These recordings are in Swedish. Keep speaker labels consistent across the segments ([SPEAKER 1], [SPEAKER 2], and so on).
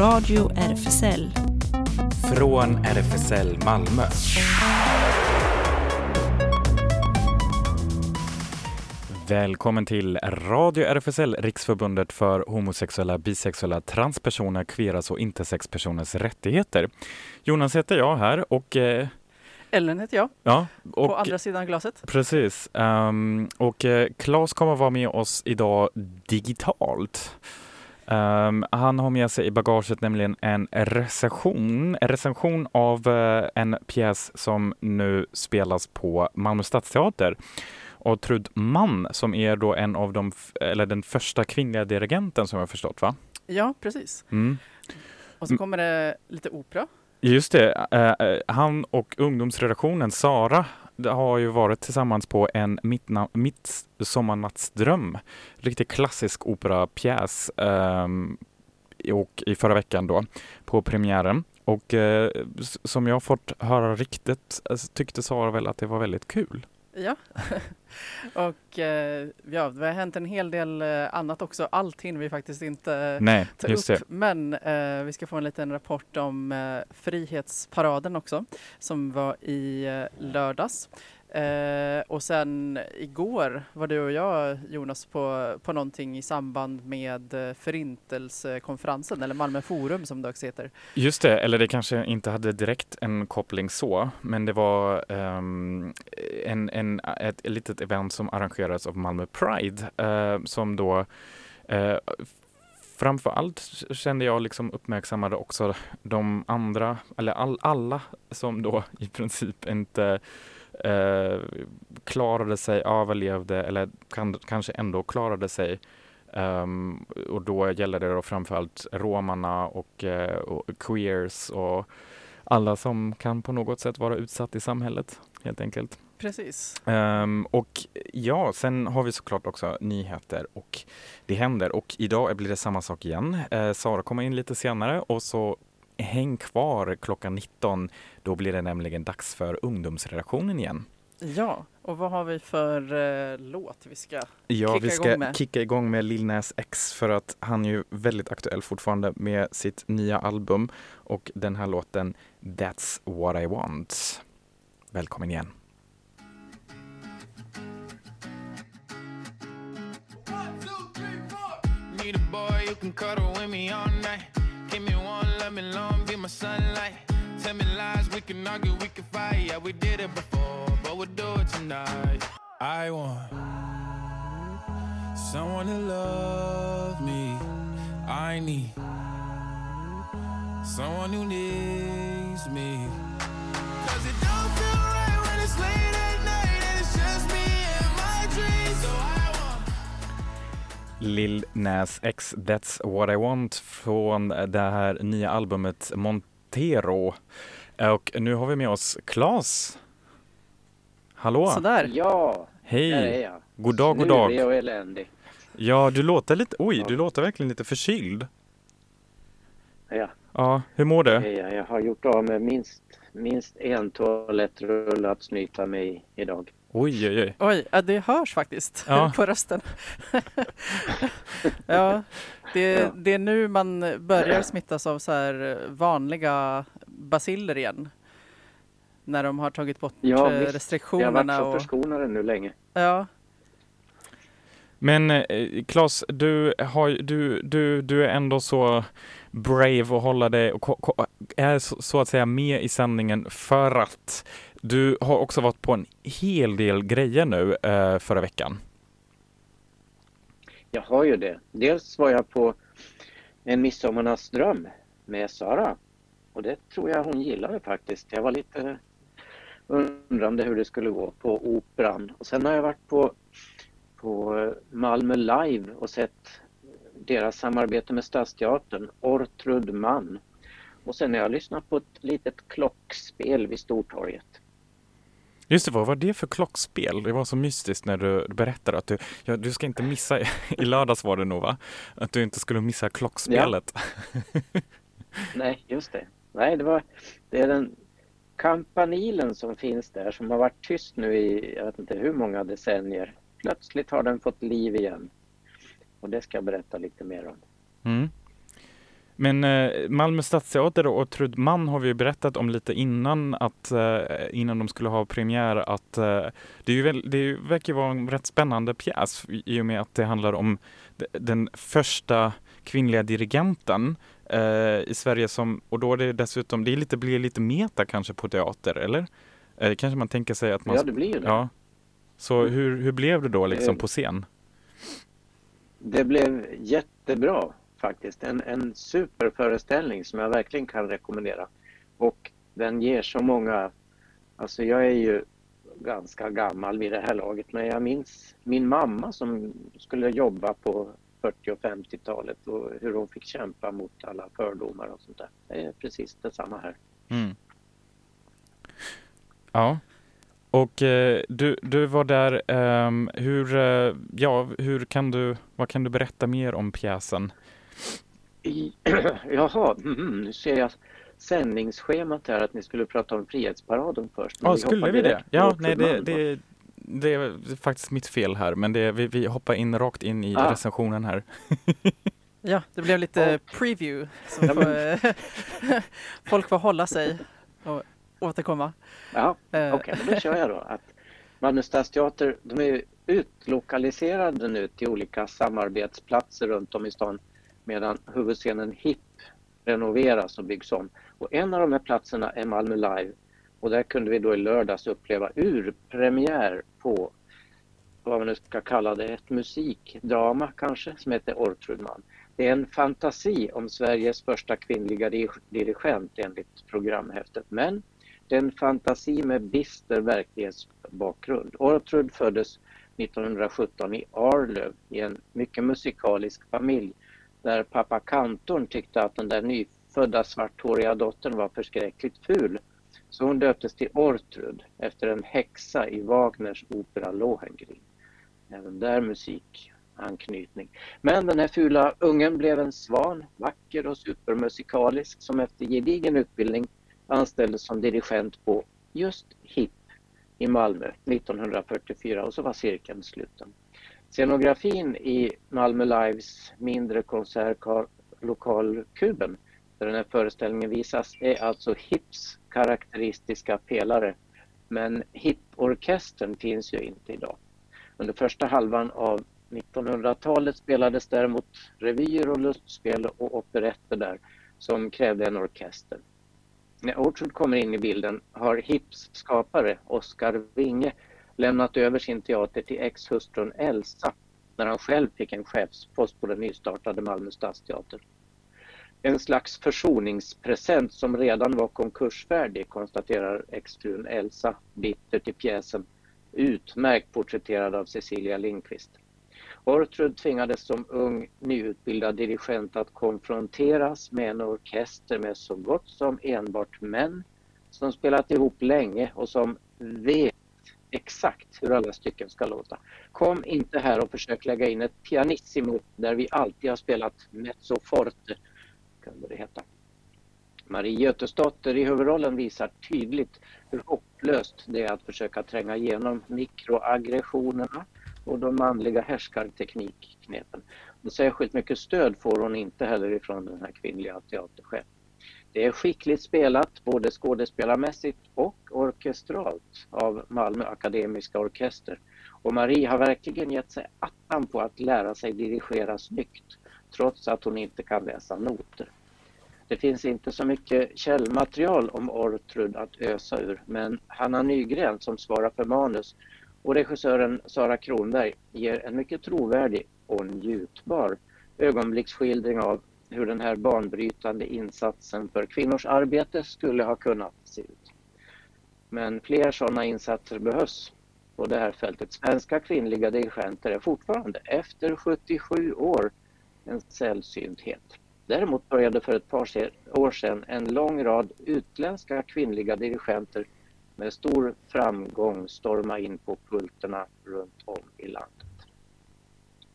[SPEAKER 1] Radio RFSL.
[SPEAKER 2] Från RFSL Malmö. Välkommen till Radio RFSL, Riksförbundet för homosexuella, bisexuella, transpersoner, queeras och intersexpersoners rättigheter. Jonas heter jag här och eh,
[SPEAKER 3] Ellen heter jag,
[SPEAKER 2] ja, och
[SPEAKER 3] på andra sidan glaset.
[SPEAKER 2] Precis. Um, och uh, Claes kommer vara med oss idag digitalt. Um, han har med sig i bagaget nämligen en recension, en recension av uh, en pjäs som nu spelas på Malmö stadsteater. Och Trud Mann som är då en av de, eller den första kvinnliga dirigenten som jag förstått va?
[SPEAKER 3] Ja, precis.
[SPEAKER 2] Mm.
[SPEAKER 3] Och så kommer det lite opera.
[SPEAKER 2] Just det, uh, han och ungdomsredaktionen Sara har ju varit tillsammans på en midsommarnattsdröm, riktigt klassisk operapjäs um, och i förra veckan då på premiären. Och uh, som jag fått höra riktigt eh, tyckte Sara väl att det var väldigt kul.
[SPEAKER 3] Ja, och eh, ja, det har hänt en hel del eh, annat också. Allt hinner vi faktiskt inte
[SPEAKER 2] Nej,
[SPEAKER 3] ta upp. Det. Men eh, vi ska få en liten rapport om eh, Frihetsparaden också, som var i eh, lördags. Eh, och sen igår var du och jag Jonas på, på någonting i samband med eh, Förintelsekonferensen eller Malmö Forum som det också heter.
[SPEAKER 2] Just det, eller det kanske inte hade direkt en koppling så, men det var um, en, en, ett, ett litet event som arrangerades av Malmö Pride uh, som då uh, framför allt kände jag liksom uppmärksammade också de andra, eller all, alla som då i princip inte eh, klarade sig, överlevde eller kan, kanske ändå klarade sig. Um, och då gäller det då framförallt romarna och, uh, och, queers och alla som kan på något sätt vara utsatt i samhället helt enkelt.
[SPEAKER 3] Precis.
[SPEAKER 2] Um, och ja, sen har vi såklart också nyheter och det händer och idag blir det samma sak igen. Uh, Sara kommer in lite senare och så häng kvar klockan 19. Då blir det nämligen dags för ungdomsredaktionen igen.
[SPEAKER 3] Ja, och vad har vi för eh, låt vi ska
[SPEAKER 2] ja,
[SPEAKER 3] kicka
[SPEAKER 2] vi ska
[SPEAKER 3] igång med?
[SPEAKER 2] kicka igång med Lil Nas X för att han är ju väldigt aktuell fortfarande med sitt nya album och den här låten That's what I want. Välkommen igen. Need a boy Give me one, let me long, be my sunlight. Tell me lies, we can argue, we can fight. Yeah, we did it before, but we'll do it tonight. I want someone to love me. I need someone who needs me. Cause it don't feel right when it's late Lil Nas X That's What I Want från det här nya albumet Montero. Och nu har vi med oss Klas. Hallå!
[SPEAKER 3] Sådär.
[SPEAKER 4] Ja,
[SPEAKER 2] Hej!
[SPEAKER 4] där är jag.
[SPEAKER 2] God dag, god dag.
[SPEAKER 4] Snurrig och eländig.
[SPEAKER 2] Ja, du låter lite, oj,
[SPEAKER 4] Ja.
[SPEAKER 2] du låter verkligen lite förkyld.
[SPEAKER 4] Ja,
[SPEAKER 2] Ja, hur mår du?
[SPEAKER 4] är jag. har gjort av med minst, minst en toalettrulle att snyta mig idag.
[SPEAKER 2] Oj, oj, oj.
[SPEAKER 3] Oj, ja, det hörs faktiskt
[SPEAKER 2] Ja.
[SPEAKER 3] på rösten. ja, det,
[SPEAKER 4] Ja.
[SPEAKER 3] det är nu man börjar smittas av så här vanliga basiller igen. När de har tagit bort
[SPEAKER 4] Ja,
[SPEAKER 3] eh,
[SPEAKER 4] visst. Jag har varit
[SPEAKER 3] restriktionerna.
[SPEAKER 4] så
[SPEAKER 3] Och,
[SPEAKER 4] förskonade nu länge.
[SPEAKER 3] ja,
[SPEAKER 2] Men eh, Klas, du, har, du, du, du är ändå så brave och hålla dig och är så, så att säga med i sändningen för att du har också varit på en hel del grejer nu eh, förra veckan.
[SPEAKER 4] Jag har ju det. Dels var jag på en midsommarnattsdröm med Sara. Och det tror jag hon gillade faktiskt. Jag var lite undrande hur det skulle gå på Operan. Och sen har jag varit på, på Malmö Live och sett deras samarbete med Stadsteatern, Ortrud Mann. Och sen har jag lyssnat på ett litet klockspel vid Stortorget.
[SPEAKER 2] Just det, vad var det för klockspel? Det var så mystiskt när du berättade att du, ja, du ska inte missa, i lördags var det nog va? Att du inte skulle missa klockspelet.
[SPEAKER 4] Nej, just det. Nej, det var det är den kampanilen som finns där som har varit tyst nu i jag vet inte hur många decennier. Plötsligt har den fått liv igen. Och det ska jag berätta lite mer om.
[SPEAKER 2] Mm. Men eh, Malmö stadsteater och Trudman har vi ju berättat om lite innan att eh, innan de skulle ha premiär att eh, det, är ju väl, det verkar vara en rätt spännande pjäs i och med att det handlar om den första kvinnliga dirigenten eh, i Sverige som, och då är det dessutom, det är lite, blir lite meta kanske på teater, eller? Eh, kanske man tänker sig att man...
[SPEAKER 4] Ja, det blir ju det.
[SPEAKER 2] Ja. Så hur, hur blev det då liksom på scen?
[SPEAKER 4] Det blev jättebra faktiskt. En, en superföreställning som jag verkligen kan rekommendera. Och den ger så många, alltså jag är ju ganska gammal vid det här laget men jag minns min mamma som skulle jobba på 40 och 50-talet och hur hon fick kämpa mot alla fördomar och sånt där. Det är precis detsamma här. Mm.
[SPEAKER 2] Ja, och eh, du, du var där. Eh, hur, eh, ja, hur kan du, vad kan du berätta mer om pjäsen?
[SPEAKER 4] I, jaha, mm, nu ser jag sändningsschemat här att ni skulle prata om Frihetsparaden först.
[SPEAKER 2] Ja, skulle vi det? Ja, nej, det, det, det är faktiskt mitt fel här, men det, vi, vi hoppar in rakt in i ah. recensionen här.
[SPEAKER 3] ja, det blev lite oh. preview. Så får, folk får hålla sig och återkomma.
[SPEAKER 4] Ja, eh. okej, okay, då kör jag då. Att Malmö stadsteater, de är utlokaliserade nu till olika samarbetsplatser runt om i stan medan huvudscenen HIP renoveras och byggs om. Och en av de här platserna är Malmö Live och där kunde vi då i lördags uppleva urpremiär på vad man nu ska kalla det, ett musikdrama kanske som heter Ortrudman. Det är en fantasi om Sveriges första kvinnliga dirigent enligt programhäftet men det är en fantasi med bister verklighetsbakgrund. Ortrud föddes 1917 i Arlöv i en mycket musikalisk familj där pappa kantorn tyckte att den där nyfödda svarthåriga dottern var förskräckligt ful. Så hon döptes till Ortrud efter en häxa i Wagners opera Lohengrin. Även där musikanknytning. Men den här fula ungen blev en svan, vacker och supermusikalisk som efter gedigen utbildning anställdes som dirigent på just HIP i Malmö 1944 och så var cirkeln sluten. Scenografin i Malmö Lives mindre konsertlokalkuben där den här föreställningen visas är alltså HIPs karaktäristiska pelare. Men HIP-orkestern finns ju inte idag. Under första halvan av 1900-talet spelades däremot revyer och lustspel och operetter där som krävde en orkester. När Orchard kommer in i bilden har HIPs skapare Oskar Winge lämnat över sin teater till ex-hustrun Elsa när han själv fick en chefspost på den nystartade Malmö stadsteater. En slags försoningspresent som redan var konkursfärdig konstaterar exfrun Elsa bitter till pjäsen utmärkt porträtterad av Cecilia Lindqvist. Ortrud tvingades som ung nyutbildad dirigent att konfronteras med en orkester med så gott som enbart män som spelat ihop länge och som vet exakt hur alla stycken ska låta. Kom inte här och försök lägga in ett pianissimo där vi alltid har spelat mezzo forte, kunde det heta. Marie Götesdotter i huvudrollen visar tydligt hur hopplöst det är att försöka tränga igenom mikroaggressionerna och de manliga härskarteknikknepen. Och särskilt mycket stöd får hon inte heller ifrån den här kvinnliga teaterchefen. Det är skickligt spelat både skådespelarmässigt och orkestralt av Malmö Akademiska Orkester. Och Marie har verkligen gett sig attan på att lära sig dirigera snyggt trots att hon inte kan läsa noter. Det finns inte så mycket källmaterial om Ortrud att ösa ur men Hanna Nygren som svarar för manus och regissören Sara Kronberg ger en mycket trovärdig och njutbar ögonblicksskildring av hur den här banbrytande insatsen för kvinnors arbete skulle ha kunnat se ut. Men fler sådana insatser behövs på det här fältet. Svenska kvinnliga dirigenter är fortfarande, efter 77 år, en sällsynthet. Däremot började för ett par år sedan en lång rad utländska kvinnliga dirigenter med stor framgång storma in på pulterna runt om i landet.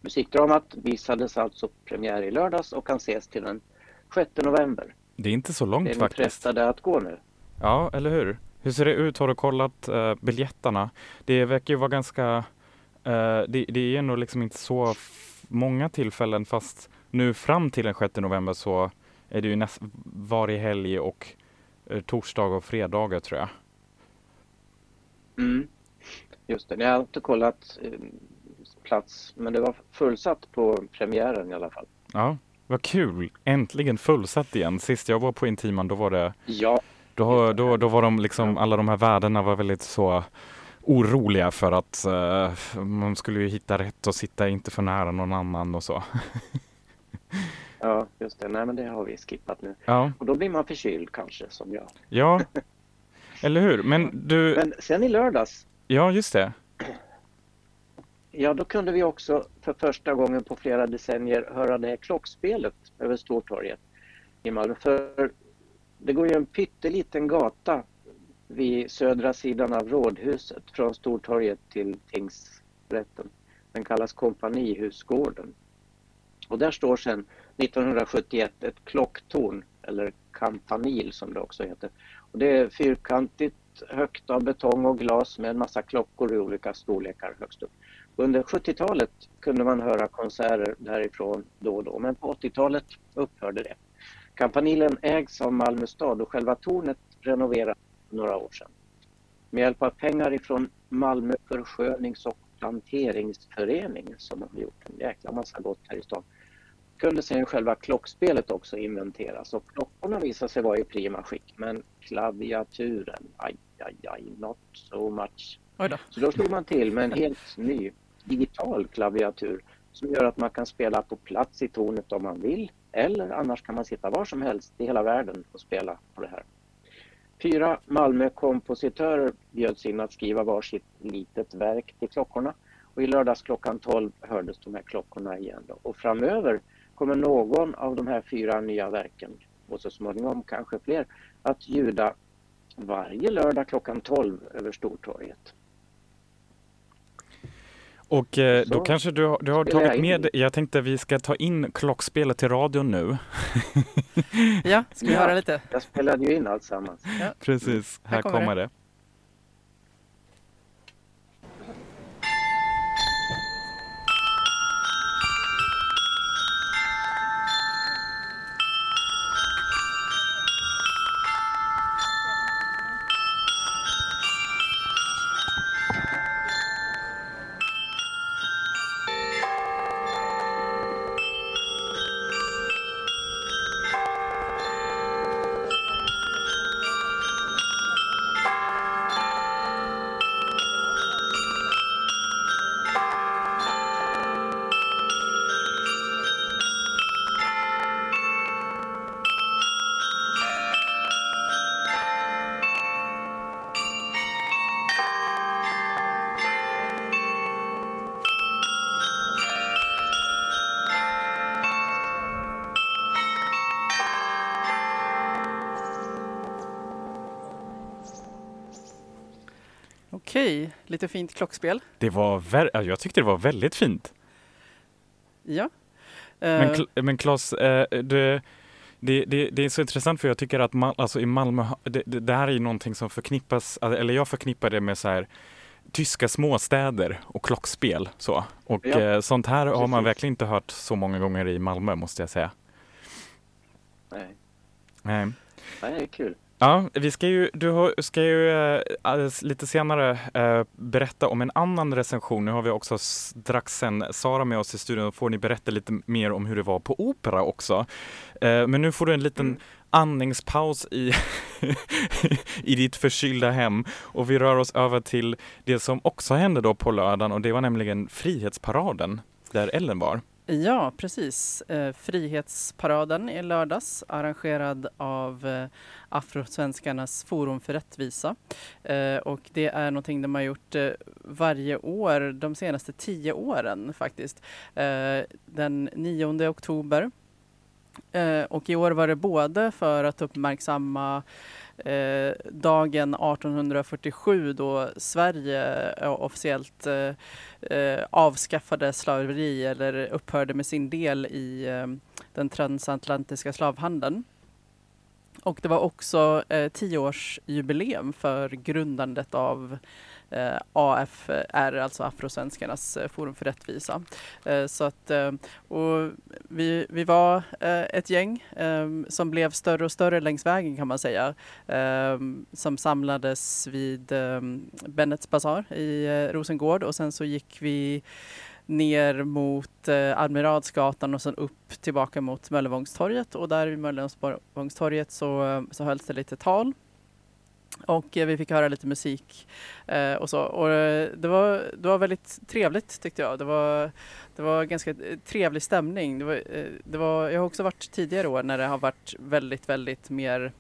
[SPEAKER 4] Musikdramat visades alltså premiär i lördags och kan ses till den 6 november.
[SPEAKER 2] Det är inte så långt faktiskt.
[SPEAKER 4] Det är
[SPEAKER 2] faktiskt.
[SPEAKER 4] frestade att gå nu.
[SPEAKER 2] Ja, eller hur? Hur ser det ut? Har du kollat uh, biljetterna? Det verkar ju vara ganska... Uh, det, det är nog liksom inte så många tillfällen fast nu fram till den 6 november så är det ju näst, varje helg och eh, torsdag och fredagar tror jag.
[SPEAKER 4] Mm. Just det, jag har inte kollat plats men det var fullsatt på premiären i alla fall.
[SPEAKER 2] Ja, vad kul! Äntligen fullsatt igen. Sist jag var på Intiman då var det
[SPEAKER 4] Ja,
[SPEAKER 2] Då, då, då var de liksom, alla de här värdena var väldigt så oroliga för att eh, man skulle ju hitta rätt och sitta inte för nära någon annan och så.
[SPEAKER 4] ja just det. Nej men det har vi skippat nu.
[SPEAKER 2] Ja,
[SPEAKER 4] Och då blir man förkyld kanske som jag.
[SPEAKER 2] ja. Eller hur? Men du,
[SPEAKER 4] Men sen i lördags,
[SPEAKER 2] ja just det
[SPEAKER 4] ja då kunde vi också för första gången på flera decennier höra det här klockspelet över Stortorget i Malmö. För det går ju en pytteliten gata vid södra sidan av Rådhuset från Stortorget till tingsrätten. Den kallas Kompanihusgården. Och där står sedan 1971 ett klocktorn, eller kampanil som det också heter. Och det är fyrkantigt, högt av betong och glas med en massa klockor i olika storlekar högst upp. Under 70-talet kunde man höra konserter därifrån då och då, men på 80-talet upphörde det. Kampanilen ägs av Malmö stad och själva tornet renoverades för några år sedan. Med hjälp av pengar ifrån Malmö förskönings och planteringsförening som har gjort en jäkla massa gott här i stan kunde sen själva klockspelet också inventeras och klockorna visade sig vara i prima skick men klaviaturen, aj, aj, aj, not so much.
[SPEAKER 3] Då.
[SPEAKER 4] Så då slog man till med en helt ny digital klaviatur som gör att man kan spela på plats i tornet om man vill eller annars kan man sitta var som helst i hela världen och spela på det här. Fyra Malmö-kompositörer bjöds in att skriva varsitt litet verk till klockorna och i lördags klockan 12 hördes de här klockorna igen. Då. Och framöver kommer någon av de här fyra nya verken och så småningom kanske fler att ljuda varje lördag klockan 12 över Stortorget.
[SPEAKER 2] Och eh, då
[SPEAKER 4] Så
[SPEAKER 2] kanske du, har- du har tagit med, jag tänkte vi ska ta in klockspelet till radion nu.
[SPEAKER 3] Ja, ska vi
[SPEAKER 4] Ja.
[SPEAKER 3] höra lite?
[SPEAKER 4] Jag spelade ju in allt sammans.
[SPEAKER 2] Precis, här,
[SPEAKER 3] Här kommer
[SPEAKER 2] kommer det.
[SPEAKER 3] Okej, lite fint klockspel.
[SPEAKER 2] Det var, jag tyckte det var väldigt fint.
[SPEAKER 3] Ja.
[SPEAKER 2] Men,
[SPEAKER 3] Eh,
[SPEAKER 2] Kl- men Claes, eh, det, det, det, det är så intressant för jag tycker att Mal- alltså i Malmö, det, det, här är ju någonting som förknippas, alltså, eller jag förknippar det med så här tyska småstäder och klockspel. Så. Och
[SPEAKER 4] Ja,
[SPEAKER 2] eh, sånt här har man verkligen inte hört så många gånger i Malmö måste jag säga.
[SPEAKER 4] Nej,
[SPEAKER 2] Nej.
[SPEAKER 4] det är kul.
[SPEAKER 2] Ja, vi ska ju, du ska ju alldeles lite senare eh, berätta om en annan recension. Nu har vi också strax sen Sara med oss i studion. Då får ni berätta lite mer om hur det var på opera också. Eh, men nu får du en liten
[SPEAKER 4] Mm.
[SPEAKER 2] andningspaus i, i ditt förkylda hem och vi rör oss över till det som också hände då på lördagen och det var nämligen Frihetsparaden där Ellen var.
[SPEAKER 3] Ja, precis. Eh, Frihetsparaden i lördags arrangerad av eh, Afrosvenskarnas forum för rättvisa. Eh, och det är någonting de har gjort varje år de senaste tio åren faktiskt. Den 9 oktober. Och i år var det både för att uppmärksamma eh, dagen 1847 då Sverige eh, officiellt eh, eh, avskaffade slaveri eller upphörde med sin del i eh, den transatlantiska slavhandeln. Och det var också eh, tioårsjubileum för grundandet av eh, AFR, alltså Afrosvenskarnas eh, forum för rättvisa. Eh, så att, eh, och vi, vi var eh, ett gäng eh, som blev större och större längs vägen kan man säga, eh, som samlades vid Bennets basar i Rosengård och sen så gick vi ner mot eh, Admiralsgatan och sen upp tillbaka mot Möllevångstorget och där vid Möllevångstorget så, eh, så hölls det lite tal och eh, vi fick höra lite musik eh, och så. Och eh, det, var, det var väldigt trevligt tyckte jag. Det var, det var ganska eh, trevlig stämning. Det var, eh, det var, jag har också varit tidigare år när det har varit väldigt, väldigt mer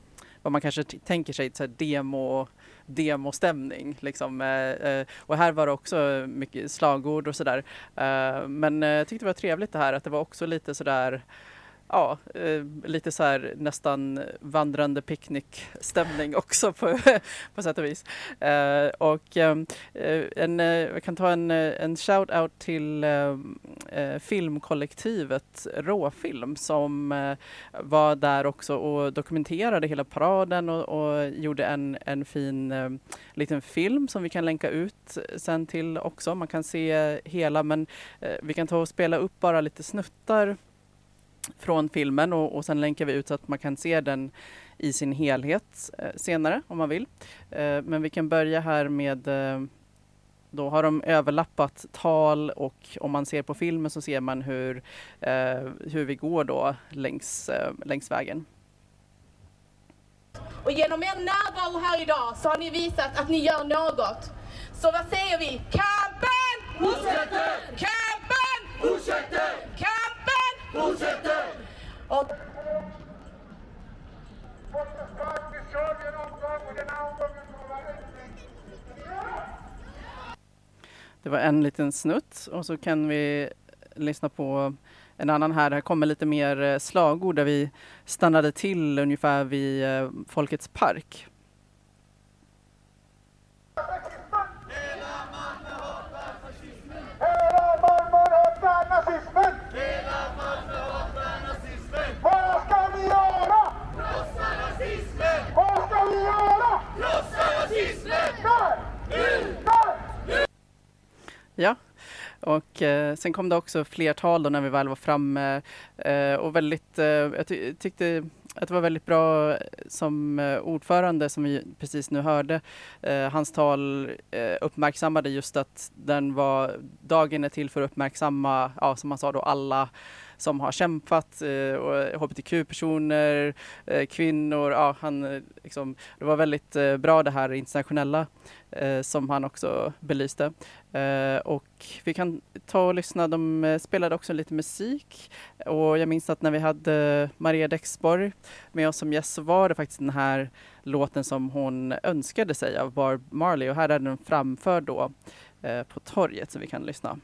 [SPEAKER 3] vad man kanske tänker sig, så demo demostämning. Liksom. Eh, eh, och här var det också mycket slagord och sådär. Eh, men jag tyckte det var trevligt det här att det var också lite sådär ja, eh, lite så här nästan vandrande picknickstämning också på, på sätt och vis. Eh, och eh, en, eh, jag kan ta en, eh, en shout-out till eh, filmkollektivet Råfilm som var där också och dokumenterade hela paraden och, och gjorde en, en fin liten film som vi kan länka ut sen till också. Man kan se hela men vi kan ta och spela upp bara lite snuttar från filmen och, och sen länkar vi ut så att man kan se den i sin helhet eh, senare om man vill. Eh, men vi kan börja här med eh, då har de överlappat tal och om man ser på filmen så ser man hur, eh, hur vi går då längs, eh, längs vägen.
[SPEAKER 1] Och genom er närvaro här idag så har ni visat att ni gör något. Så vad säger vi? Kampen
[SPEAKER 5] fortsätter!
[SPEAKER 1] Kampen
[SPEAKER 5] fortsätter!
[SPEAKER 1] Kampen
[SPEAKER 5] fortsätter!
[SPEAKER 1] Och...
[SPEAKER 3] Det var en liten snutt och så kan vi lyssna på en annan här. Här kommer lite mer eh, slagord där vi stannade till ungefär vid eh, Folkets park. Ja, och eh, sen kom det också fler tal då när vi väl var framme eh, och väldigt, eh, jag ty tyckte att det var väldigt bra eh, som eh, ordförande som vi precis nu hörde. Eh, hans tal eh, uppmärksammade just att den var, dagen är till för att uppmärksamma, ja, som han sa då, alla som har kämpat, eh, hbtq-personer, eh, eh, kvinnor. Ja, han, eh, liksom, det var väldigt eh, bra det här internationella eh, som han också belyste. och vi kan ta och lyssna, de spelade också lite musik och jag minns att när vi hade Maria Dexborg med oss som gäst så var det faktiskt den här låten som hon önskade sig av Barb Marley och här är den framförd då på torget så vi kan lyssna.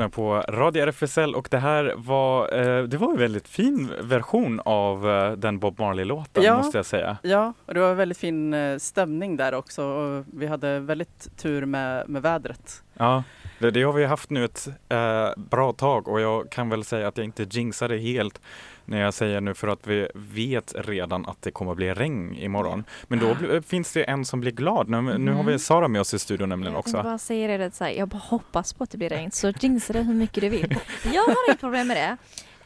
[SPEAKER 2] Lyssnar på Radio RFSL och det här var, eh, det var en väldigt fin version av eh, den Bob Marley-låten
[SPEAKER 3] Ja.
[SPEAKER 2] måste jag säga.
[SPEAKER 3] Ja, och det var väldigt fin eh, stämning där också och vi hade väldigt tur med, med vädret.
[SPEAKER 2] Ja, det, det har vi haft nu ett eh, bra tag och jag kan väl säga att jag inte jinxade helt när jag säger nu för att vi vet redan att det kommer att bli regn imorgon. Men då bli- finns det en som blir glad. Nu, nu har vi
[SPEAKER 5] Mhm.
[SPEAKER 2] Sara med oss i studion nämligen
[SPEAKER 5] Jag
[SPEAKER 2] också.
[SPEAKER 5] bara säga det, så här, jag bara hoppas på att det blir regn så jinxa det hur mycket du vill. Jag har inget problem med det.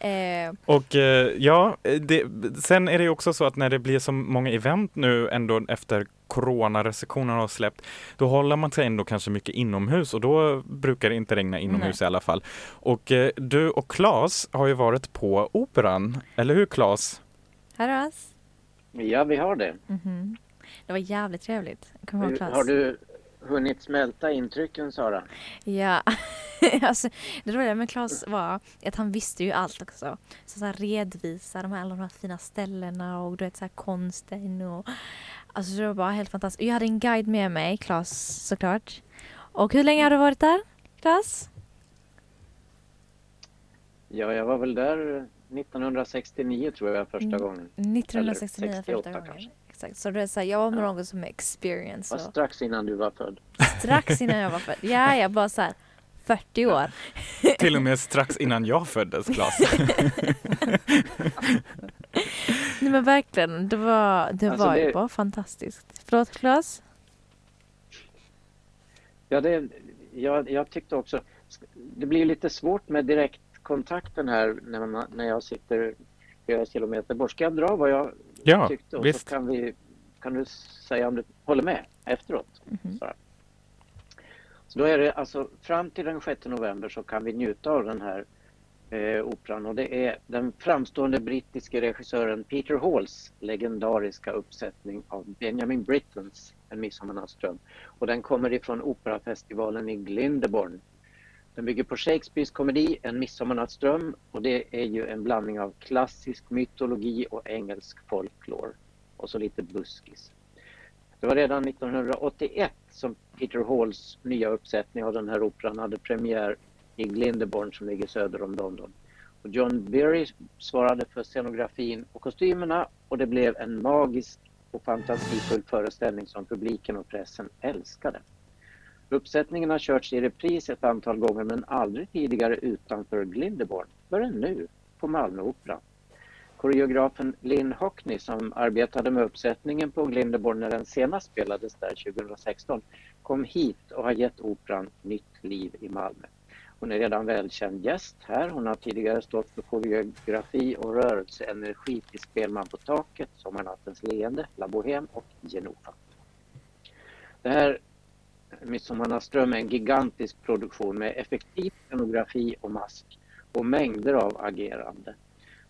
[SPEAKER 5] Eh,
[SPEAKER 2] Och eh, ja, det, sen är det också så att när det blir så många event nu ändå efter coronarestriktionerna har släppt, då håller man sig ändå kanske mycket inomhus och då brukar det inte regna inomhus i alla fall. Och eh, du och Claes har ju varit på Operan, eller hur Claes?
[SPEAKER 5] Herras.
[SPEAKER 4] Ja, vi har det.
[SPEAKER 5] Mhm. Det var jävligt trevligt. Kommer ihåg Klas.
[SPEAKER 4] Har du hunnit smälta intrycken, Sara?
[SPEAKER 5] Ja, alltså, det roliga med Claes var att han visste ju allt också. Så, så här redvisa de här, alla de här fina ställena och du vet så här konsten och alltså det var bara helt fantastiskt. Jag hade en guide med mig, Claes såklart. Och hur länge har du varit där, Claes?
[SPEAKER 4] Ja, jag var väl där 1969 tror jag första gången.
[SPEAKER 5] 1969
[SPEAKER 4] Eller
[SPEAKER 5] första
[SPEAKER 4] 68
[SPEAKER 5] gången.
[SPEAKER 4] kanske.
[SPEAKER 5] Exakt, så det är så här, jag var med
[SPEAKER 4] Ja.
[SPEAKER 5] någon som är experience.
[SPEAKER 4] Det var
[SPEAKER 5] Och
[SPEAKER 4] strax innan du var född.
[SPEAKER 5] strax innan jag var född. Ja, jag bara så här 40 år.
[SPEAKER 2] Till och med strax innan jag föddes Claes.
[SPEAKER 5] Men verkligen, det var, det
[SPEAKER 4] Alltså,
[SPEAKER 5] var ju
[SPEAKER 4] det-
[SPEAKER 5] bara fantastiskt. Förlåt Claes?
[SPEAKER 4] Ja, det, jag, jag tyckte också, det blir lite svårt med direktkontakten här när, man, när jag sitter flera kilometer bort. Ska jag dra vad jag
[SPEAKER 2] Ja,
[SPEAKER 4] tyckte och
[SPEAKER 2] visst.
[SPEAKER 4] så kan, vi, kan du säga om du håller med efteråt?
[SPEAKER 5] Mhm.
[SPEAKER 4] Sara? Så då är det alltså fram till den 6 november så kan vi njuta av den här eh, operan och det är den framstående brittiske regissören Peter Halls legendariska uppsättning av Benjamin Brittens En midsommarnattsdröm och den kommer ifrån operafestivalen i Glyndebourne. Den bygger på Shakespeares komedi En midsommarnattsdröm och det är ju en blandning av klassisk mytologi och engelsk folklore och så lite buskis. Det var redan 1981 som Peter Halls nya uppsättning av den här operan hade premiär i Glindeborn som ligger söder om London. Och John Berry svarade för scenografin och kostymerna och det blev en magisk och fantasifull föreställning som publiken och pressen älskade. Uppsättningen har körts i repris ett antal gånger men aldrig tidigare utanför Glindeborn förrän nu på Malmöoperan. Koreografen Lynn Hockney som arbetade med uppsättningen på Glindeborn när den senast spelades där 2016 kom hit och har gett operan nytt liv i Malmö. Hon är redan välkänd gäst här. Hon har tidigare stått för koreografi och rörelseenergi till Spelman på taket, Sommarnattens leende, La Bohème och Genova. Det här Midsommarnattsdröm är en gigantisk produktion med effektiv scenografi och mask och mängder av agerande.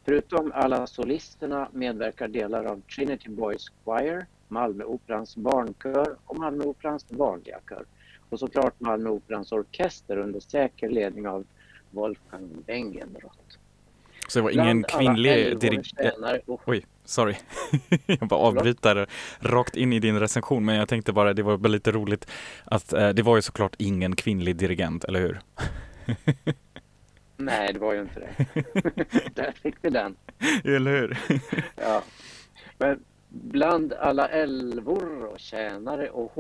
[SPEAKER 4] Förutom alla solisterna medverkar delar av Trinity Boys Choir, Malmöoperans barnkör och Malmöoperans vanliga kör. Och såklart Malmöoperans orkester under säker ledning av Wolfgang Bengenroth.
[SPEAKER 2] Så det var ingen
[SPEAKER 4] Bland
[SPEAKER 2] kvinnlig dirigent. Oj, sorry. jag bara avbryter rakt in i din recension, men jag tänkte bara det var bara lite roligt att eh, det var ju såklart ingen kvinnlig dirigent, eller hur?
[SPEAKER 4] Nej, det var ju inte det. Där fick vi den.
[SPEAKER 2] eller hur?
[SPEAKER 4] Ja. Men bland alla älvor och tjänare och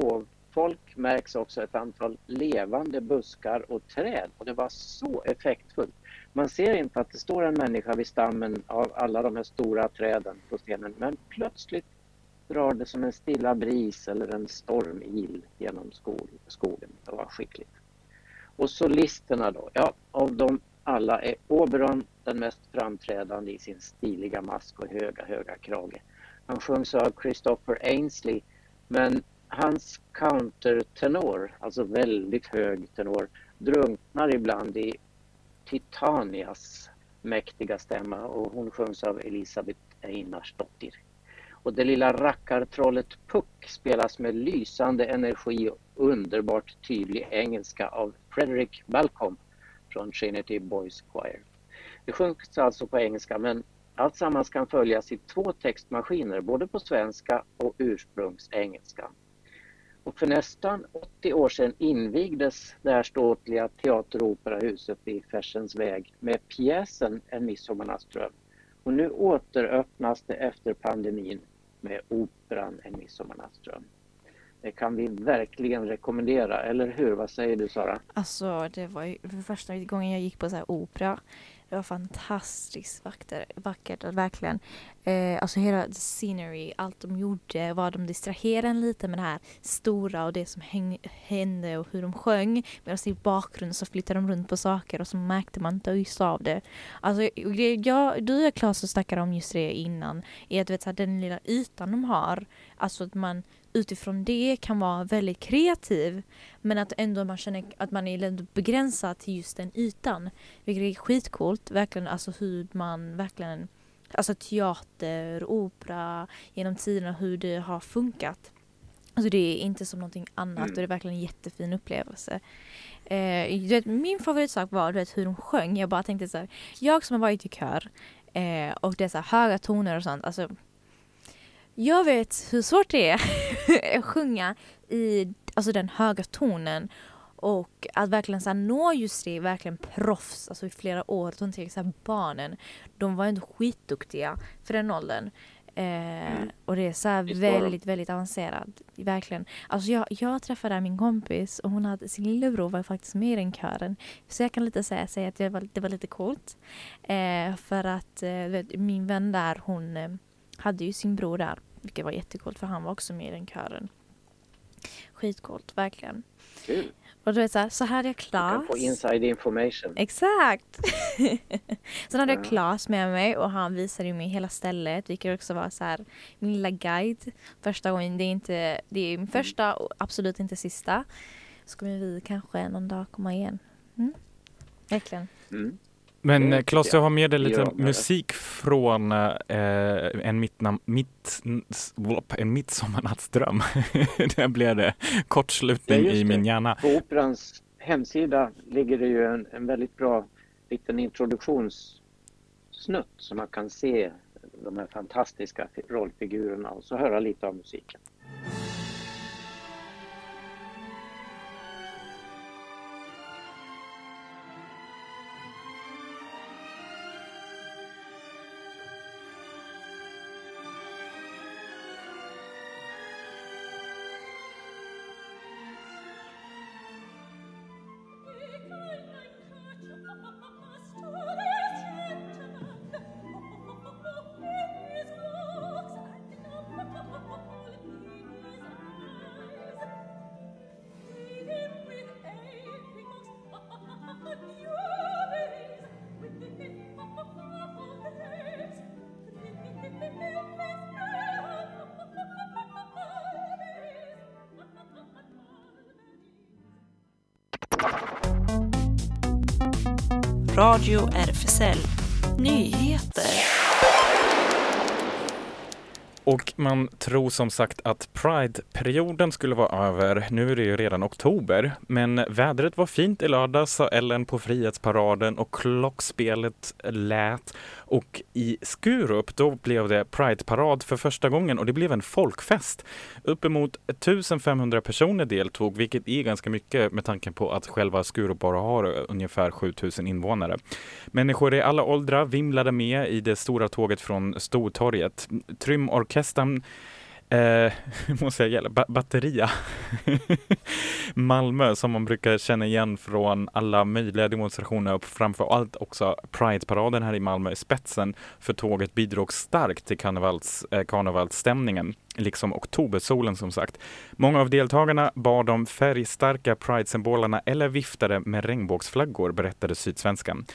[SPEAKER 4] folk märks också ett antal levande buskar och träd och det var så effektfullt. Man ser inte att det står en människa vid stammen av alla de här stora träden på scenen men plötsligt drar det som en stilla bris eller en stormil genom skogen. Det var skickligt. Och solisterna då? Ja, av dem alla är Oberon den mest framträdande i sin stiliga mask och höga, höga krage. Han sjungs av Christopher Ainsley, men hans countertenor, alltså väldigt hög tenor, drunknar ibland i Titanias mäktiga stämma och hon sjungs av Elisabeth Einarsdottir. Och det lilla rackartrollet Puck spelas med lysande energi och underbart tydlig engelska av Frederick Balcom från Trinity Boys Choir. Det sjungs alltså på engelska men Alltsammans kan följas i två textmaskiner, både på svenska och ursprungsengelska. Och för nästan 80 år sedan invigdes det här ståtliga teater och operahuset i Fersens väg med pjäsen En midsommarnattsdröm. Och nu återöppnas det efter pandemin med operan En midsommarnattsdröm. Det kan vi verkligen rekommendera, eller hur? Vad säger du Sara?
[SPEAKER 5] Alltså det var ju för första gången jag gick på så här opera. Det var fantastiskt vackert, vackert verkligen. Eh, alltså hela the scenery, allt de gjorde, vad de distraherade en lite med det här stora och det som häng, hände och hur de sjöng. Medan i bakgrunden så flyttade de runt på saker och så märkte man inte just av det. Alltså jag, du och Claes snackade om just det innan, är att vet, så här, den lilla ytan de har, alltså att man utifrån det kan vara väldigt kreativ men att ändå man känner att man är begränsad till just den ytan. Vilket är skitcoolt, verkligen alltså hur man verkligen Alltså teater, opera genom tiderna hur det har funkat. Alltså det är inte som någonting annat mm. och det är verkligen en jättefin upplevelse. Eh, du vet, min favoritsak var du vet, hur de sjöng. Jag bara tänkte så här, jag som har varit i kör eh, och det är så här höga toner och sånt. Alltså, jag vet hur svårt det är att sjunga i alltså den höga tonen och att verkligen så nå just det, verkligen proffs, alltså i flera år. De till exempel barnen, de var ändå skitduktiga för den åldern. Eh, mm. Och det är så väldigt, väldigt avancerat. Verkligen. Alltså jag, jag träffade min kompis och hon hade, sin lillebror var faktiskt med i den kören. Så jag kan lite säga, säga att det var, det var lite coolt. Eh, för att eh, min vän där, hon eh, hade ju sin bror där, vilket var jättecoolt för han var också med i den kören. Skitcoolt, verkligen.
[SPEAKER 4] Kul.
[SPEAKER 5] Och du vet så här, så hade jag Klas.
[SPEAKER 4] Du kan få inside information.
[SPEAKER 5] Exakt! Sen hade jag Klas med mig och han visade mig hela stället, vilket också var så här min lilla guide. Första gången, det är inte, det är min första och absolut inte sista. Så kommer vi kanske någon dag komma igen. Mm. Verkligen. Mm.
[SPEAKER 2] Men mm, Claes, du har med dig lite musik från eh, en, mittnam, mitt, en midsommarnattsdröm. Där blev det kortslutning i min hjärna.
[SPEAKER 4] På Operans hemsida ligger det ju en, en väldigt bra liten introduktionssnutt så man kan se de här fantastiska rollfigurerna och så höra lite av musiken.
[SPEAKER 6] Radio RFSL Nyheter.
[SPEAKER 2] Och man tror som sagt att Pride-perioden skulle vara över. Nu är det ju redan oktober, men vädret var fint i lördags, sa Ellen på Frihetsparaden och klockspelet lät. Och i Skurup, då blev det Pride-parad för första gången och det blev en folkfest. Uppemot 1500 personer deltog, vilket är ganska mycket med tanke på att själva Skurup bara har ungefär 7000 invånare. Människor i alla åldrar vimlade med i det stora tåget från Stortorget. Orkestern, Eh, måste jag gälla, ba batteria. Malmö som man brukar känna igen från alla möjliga demonstrationer och framför allt också Pride-paraden här i Malmö i spetsen för tåget bidrog starkt till karnevals, eh, karnevalsstämningen, liksom oktobersolen som sagt. Många av deltagarna bar de färgstarka Pride-symbolerna eller viftade med regnbågsflaggor, berättade Sydsvenskan.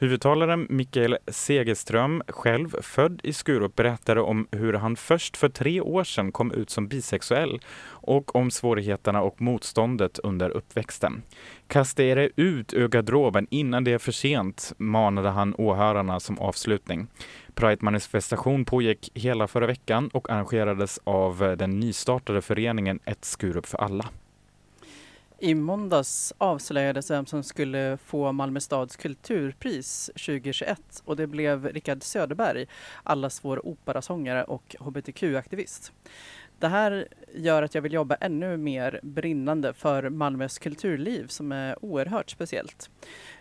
[SPEAKER 2] Huvudtalaren Mikael Segerström, själv född i Skurup, berättade om hur han först för tre år sedan kom ut som bisexuell och om svårigheterna och motståndet under uppväxten. Kasta er ut ur garderoben innan det är för sent, manade han åhörarna som avslutning. Pride-manifestation pågick hela förra veckan och arrangerades av den nystartade föreningen Ett Skurup för alla.
[SPEAKER 3] I måndags avslöjades vem som skulle få Malmö stads kulturpris 2021 och det blev Rickard Söderberg, allas vår operasångare och hbtq-aktivist. Det här gör att jag vill jobba ännu mer brinnande för Malmös kulturliv som är oerhört speciellt.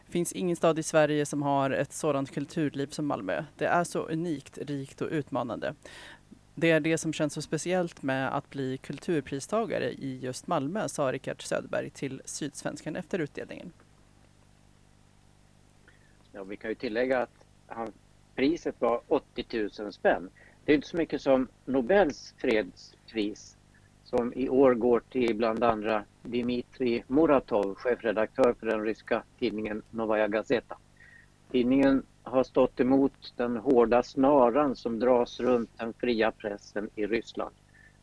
[SPEAKER 3] Det finns ingen stad i Sverige som har ett sådant kulturliv som Malmö. Det är så unikt, rikt och utmanande. Det är det som känns så speciellt med att bli kulturpristagare i just Malmö, sa Rickard Söderberg till Sydsvenskan efter utdelningen.
[SPEAKER 4] Ja, vi kan ju tillägga att han, priset var 80 000 spänn. Det är inte så mycket som Nobels fredspris som i år går till bland andra Dmitrij Muratov, chefredaktör för den ryska tidningen Novaja Gazeta. Tidningen har stått emot den hårda snaran som dras runt den fria pressen i Ryssland.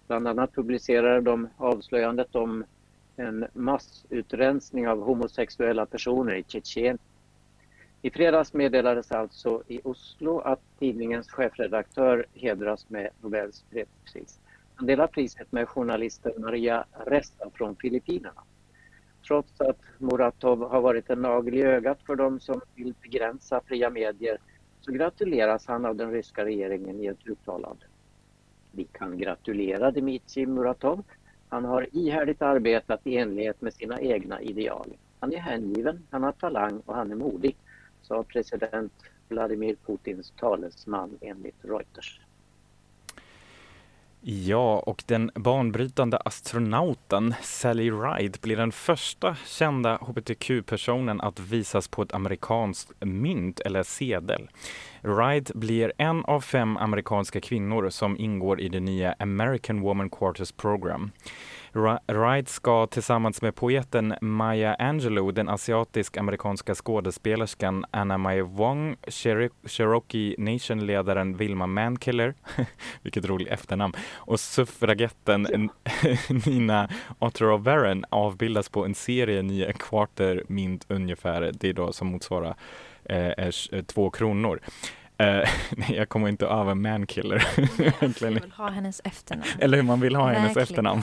[SPEAKER 4] Bland annat publicerade de avslöjandet om en massutrensning av homosexuella personer i Tjetjenien. I fredags meddelades alltså i Oslo att tidningens chefredaktör hedras med Nobels fredspris. Han delar priset med journalisten Maria Ressa från Filippinerna. Trots att Muratov har varit en nagel i ögat för de som vill begränsa fria medier så gratuleras han av den ryska regeringen i ett uttalande. Vi kan gratulera Dmitrij Muratov. Han har ihärdigt arbetat i enlighet med sina egna ideal. Han är hängiven, han har talang och han är modig, sa president Vladimir Putins talesman enligt Reuters.
[SPEAKER 2] Ja, och den banbrytande astronauten Sally Ride blir den första kända hbtq-personen att visas på ett amerikanskt mynt eller sedel. Ride blir en av fem amerikanska kvinnor som ingår i det nya American Woman Quarters Program. Wright ska tillsammans med poeten Maya Angelou, den asiatisk-amerikanska skådespelerskan Anna Mae Wong, Cherokee Nation-ledaren Vilma Mankiller, vilket roligt efternamn, och suffragetten Nina Otterow avbildas på en serie nya kvarter mint ungefär, det är då som motsvarar eh, två kronor. Uh, nej, jag kommer inte över mankiller.
[SPEAKER 5] Man vill ha hennes efternamn.
[SPEAKER 2] Eller hur man vill ha Verkligen. hennes efternamn.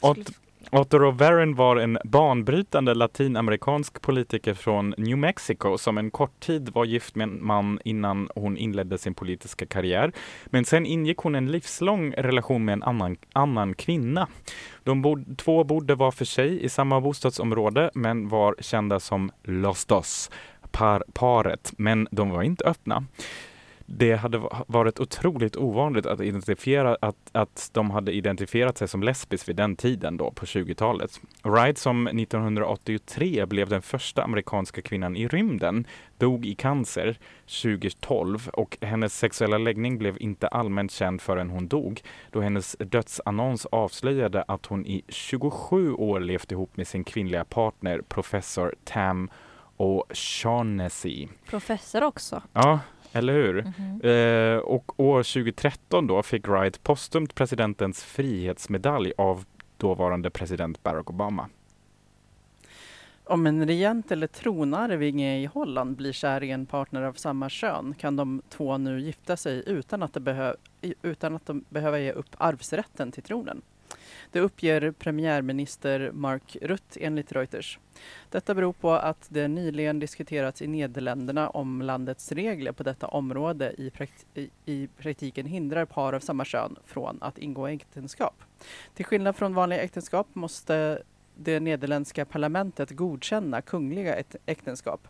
[SPEAKER 2] Otto Roveren var en banbrytande latinamerikansk politiker från New Mexico som en kort tid var gift med en man innan hon inledde sin politiska karriär. Men sen ingick hon en livslång relation med en annan, annan kvinna. De bod, två bodde var för sig i samma bostadsområde men var kända som Los Dos, par, paret, men de var inte öppna. Det hade varit otroligt ovanligt att identifiera att, att de hade identifierat sig som lesbisk vid den tiden då på 20-talet. Wright som 1983 blev den första amerikanska kvinnan i rymden dog i cancer 2012 och hennes sexuella läggning blev inte allmänt känd förrän hon dog då hennes dödsannons avslöjade att hon i 27 år levt ihop med sin kvinnliga partner professor Tam och Shaughnessy.
[SPEAKER 5] Professor också.
[SPEAKER 2] Ja, eller hur? Mm -hmm. eh, och år 2013 då fick Wright postumt presidentens frihetsmedalj av dåvarande president Barack Obama.
[SPEAKER 3] Om en regent eller tronarvinge i Holland blir kär i en partner av samma kön kan de två nu gifta sig utan att, de utan att de behöver ge upp arvsrätten till tronen. Det uppger premiärminister Mark Rutt enligt Reuters. Detta beror på att det nyligen diskuterats i Nederländerna om landets regler på detta område i, prakt i praktiken hindrar par av samma kön från att ingå äktenskap. Till skillnad från vanliga äktenskap måste det nederländska parlamentet godkänna kungliga äktenskap.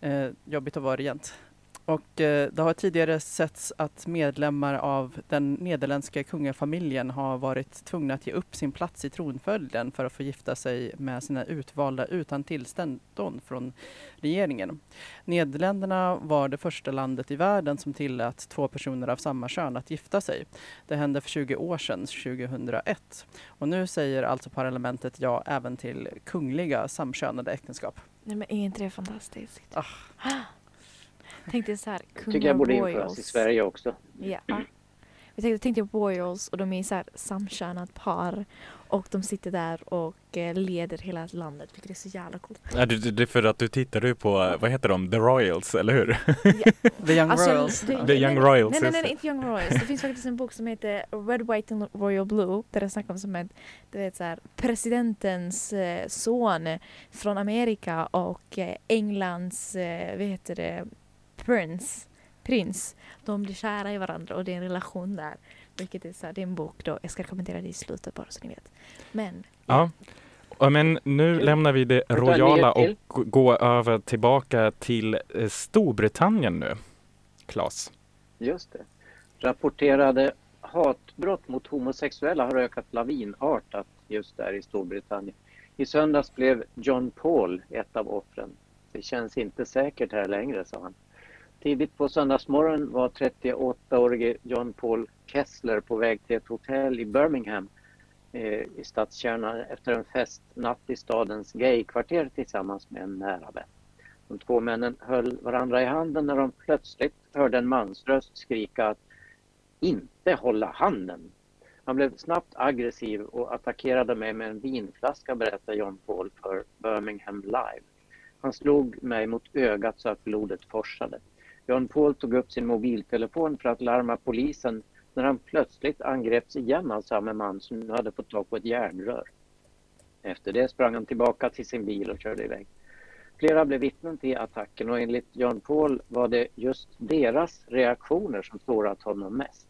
[SPEAKER 3] Eh, jobbigt att vara regent. Och eh, det har tidigare setts att medlemmar av den nederländska kungafamiljen har varit tvungna att ge upp sin plats i tronföljden för att få gifta sig med sina utvalda utan tillstånd från regeringen. Nederländerna var det första landet i världen som tillät två personer av samma kön att gifta sig. Det hände för 20 år sedan, 2001. Och nu säger alltså parlamentet ja även till kungliga samkönade äktenskap.
[SPEAKER 5] Nej men är inte det fantastiskt? Ah. Tänkte så här,
[SPEAKER 4] kungar tycker jag borde införas i Sverige också.
[SPEAKER 5] Ja. Jag tänkte, tänkte på Royals och de är så här samkönat par och de sitter där och eh, leder hela landet vilket är så jävla coolt.
[SPEAKER 2] Ja, det, det är för att du tittar ju på, vad heter de, The Royals, eller hur?
[SPEAKER 3] The Young
[SPEAKER 5] Alltså,
[SPEAKER 3] Royals.
[SPEAKER 5] det-
[SPEAKER 2] The Young Royals,
[SPEAKER 5] Nej, nej, nej,
[SPEAKER 2] det.
[SPEAKER 5] inte Young Royals. Det finns faktiskt en bok som heter Red, White and Royal Blue där det snackar om som ett, du vet så här, presidentens eh, son från Amerika och eh, Englands, eh, vad heter det, prins, prins. De blir kära i varandra och det är en relation där. Vilket är så här, det är en bok då, jag ska kommentera det i slutet bara så ni vet. Men
[SPEAKER 2] Ja. Ja, men nu lämnar vi det royala och går över tillbaka till eh, Storbritannien nu. Klas.
[SPEAKER 4] Just det. Rapporterade hatbrott mot homosexuella har ökat lavinartat just där i Storbritannien. I söndags blev John Paul ett av offren. Det känns inte säkert här längre, sa han. Tidigt på söndagsmorgon var 38-årige John Paul Kessler på väg till ett hotell i Birmingham eh, i stadskärnan efter en festnatt i stadens gaykvarter tillsammans med en nära vän. De två männen höll varandra i handen när de plötsligt hörde en mansröst skrika att inte hålla handen. Han blev snabbt aggressiv och attackerade mig med en vinflaska berättar John Paul för Birmingham Live. Han slog mig mot ögat så att blodet forsade. John Paul tog upp sin mobiltelefon för att larma polisen när han plötsligt angreps igen av samma man som nu hade fått tag på ett järnrör. Efter det sprang han tillbaka till sin bil och körde iväg. Flera blev vittnen till attacken och enligt John Paul var det just deras reaktioner som sårat honom mest.